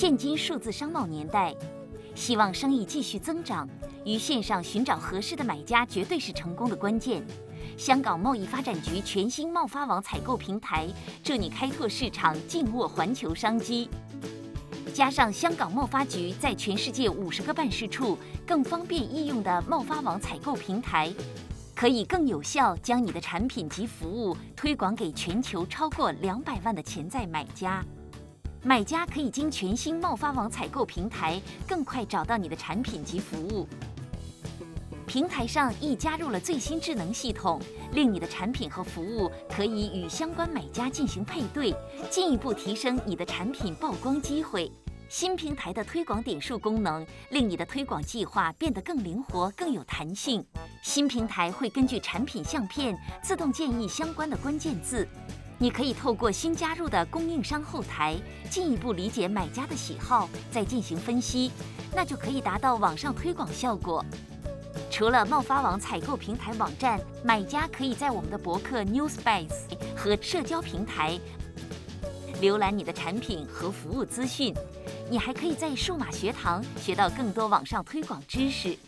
现今数字商贸年代，希望生意继续增长，于线上寻找合适的买家绝对是成功的关键。香港贸易发展局全新贸发网采购平台，助你开拓市场，静握环球商机。加上香港贸发局在全世界五十个办事处更方便易用的贸发网采购平台，可以更有效将你的产品及服务推广给全球超过两百万的潜在买家。买家可以经全新贸发网采购平台更快找到你的产品及服务。平台上亦加入了最新智能系统，令你的产品和服务可以与相关买家进行配对，进一步提升你的产品曝光机会。新平台的推广点数功能，令你的推广计划变得更灵活、更有弹性。新平台会根据产品相片自动建议相关的关键字，你可以透过新加入的供应商后台，进一步理解买家的喜好，再进行分析，那就可以达到网上推广效果。除了贸发网采购平台网站，买家可以在我们的博客 Newspace 和社交平台浏览你的产品和服务资讯。你还可以在数码学堂学到更多网上推广知识。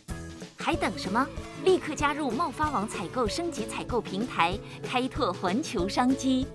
还等什么？立刻加入贸发网采购升级采购平台，开拓环球商机。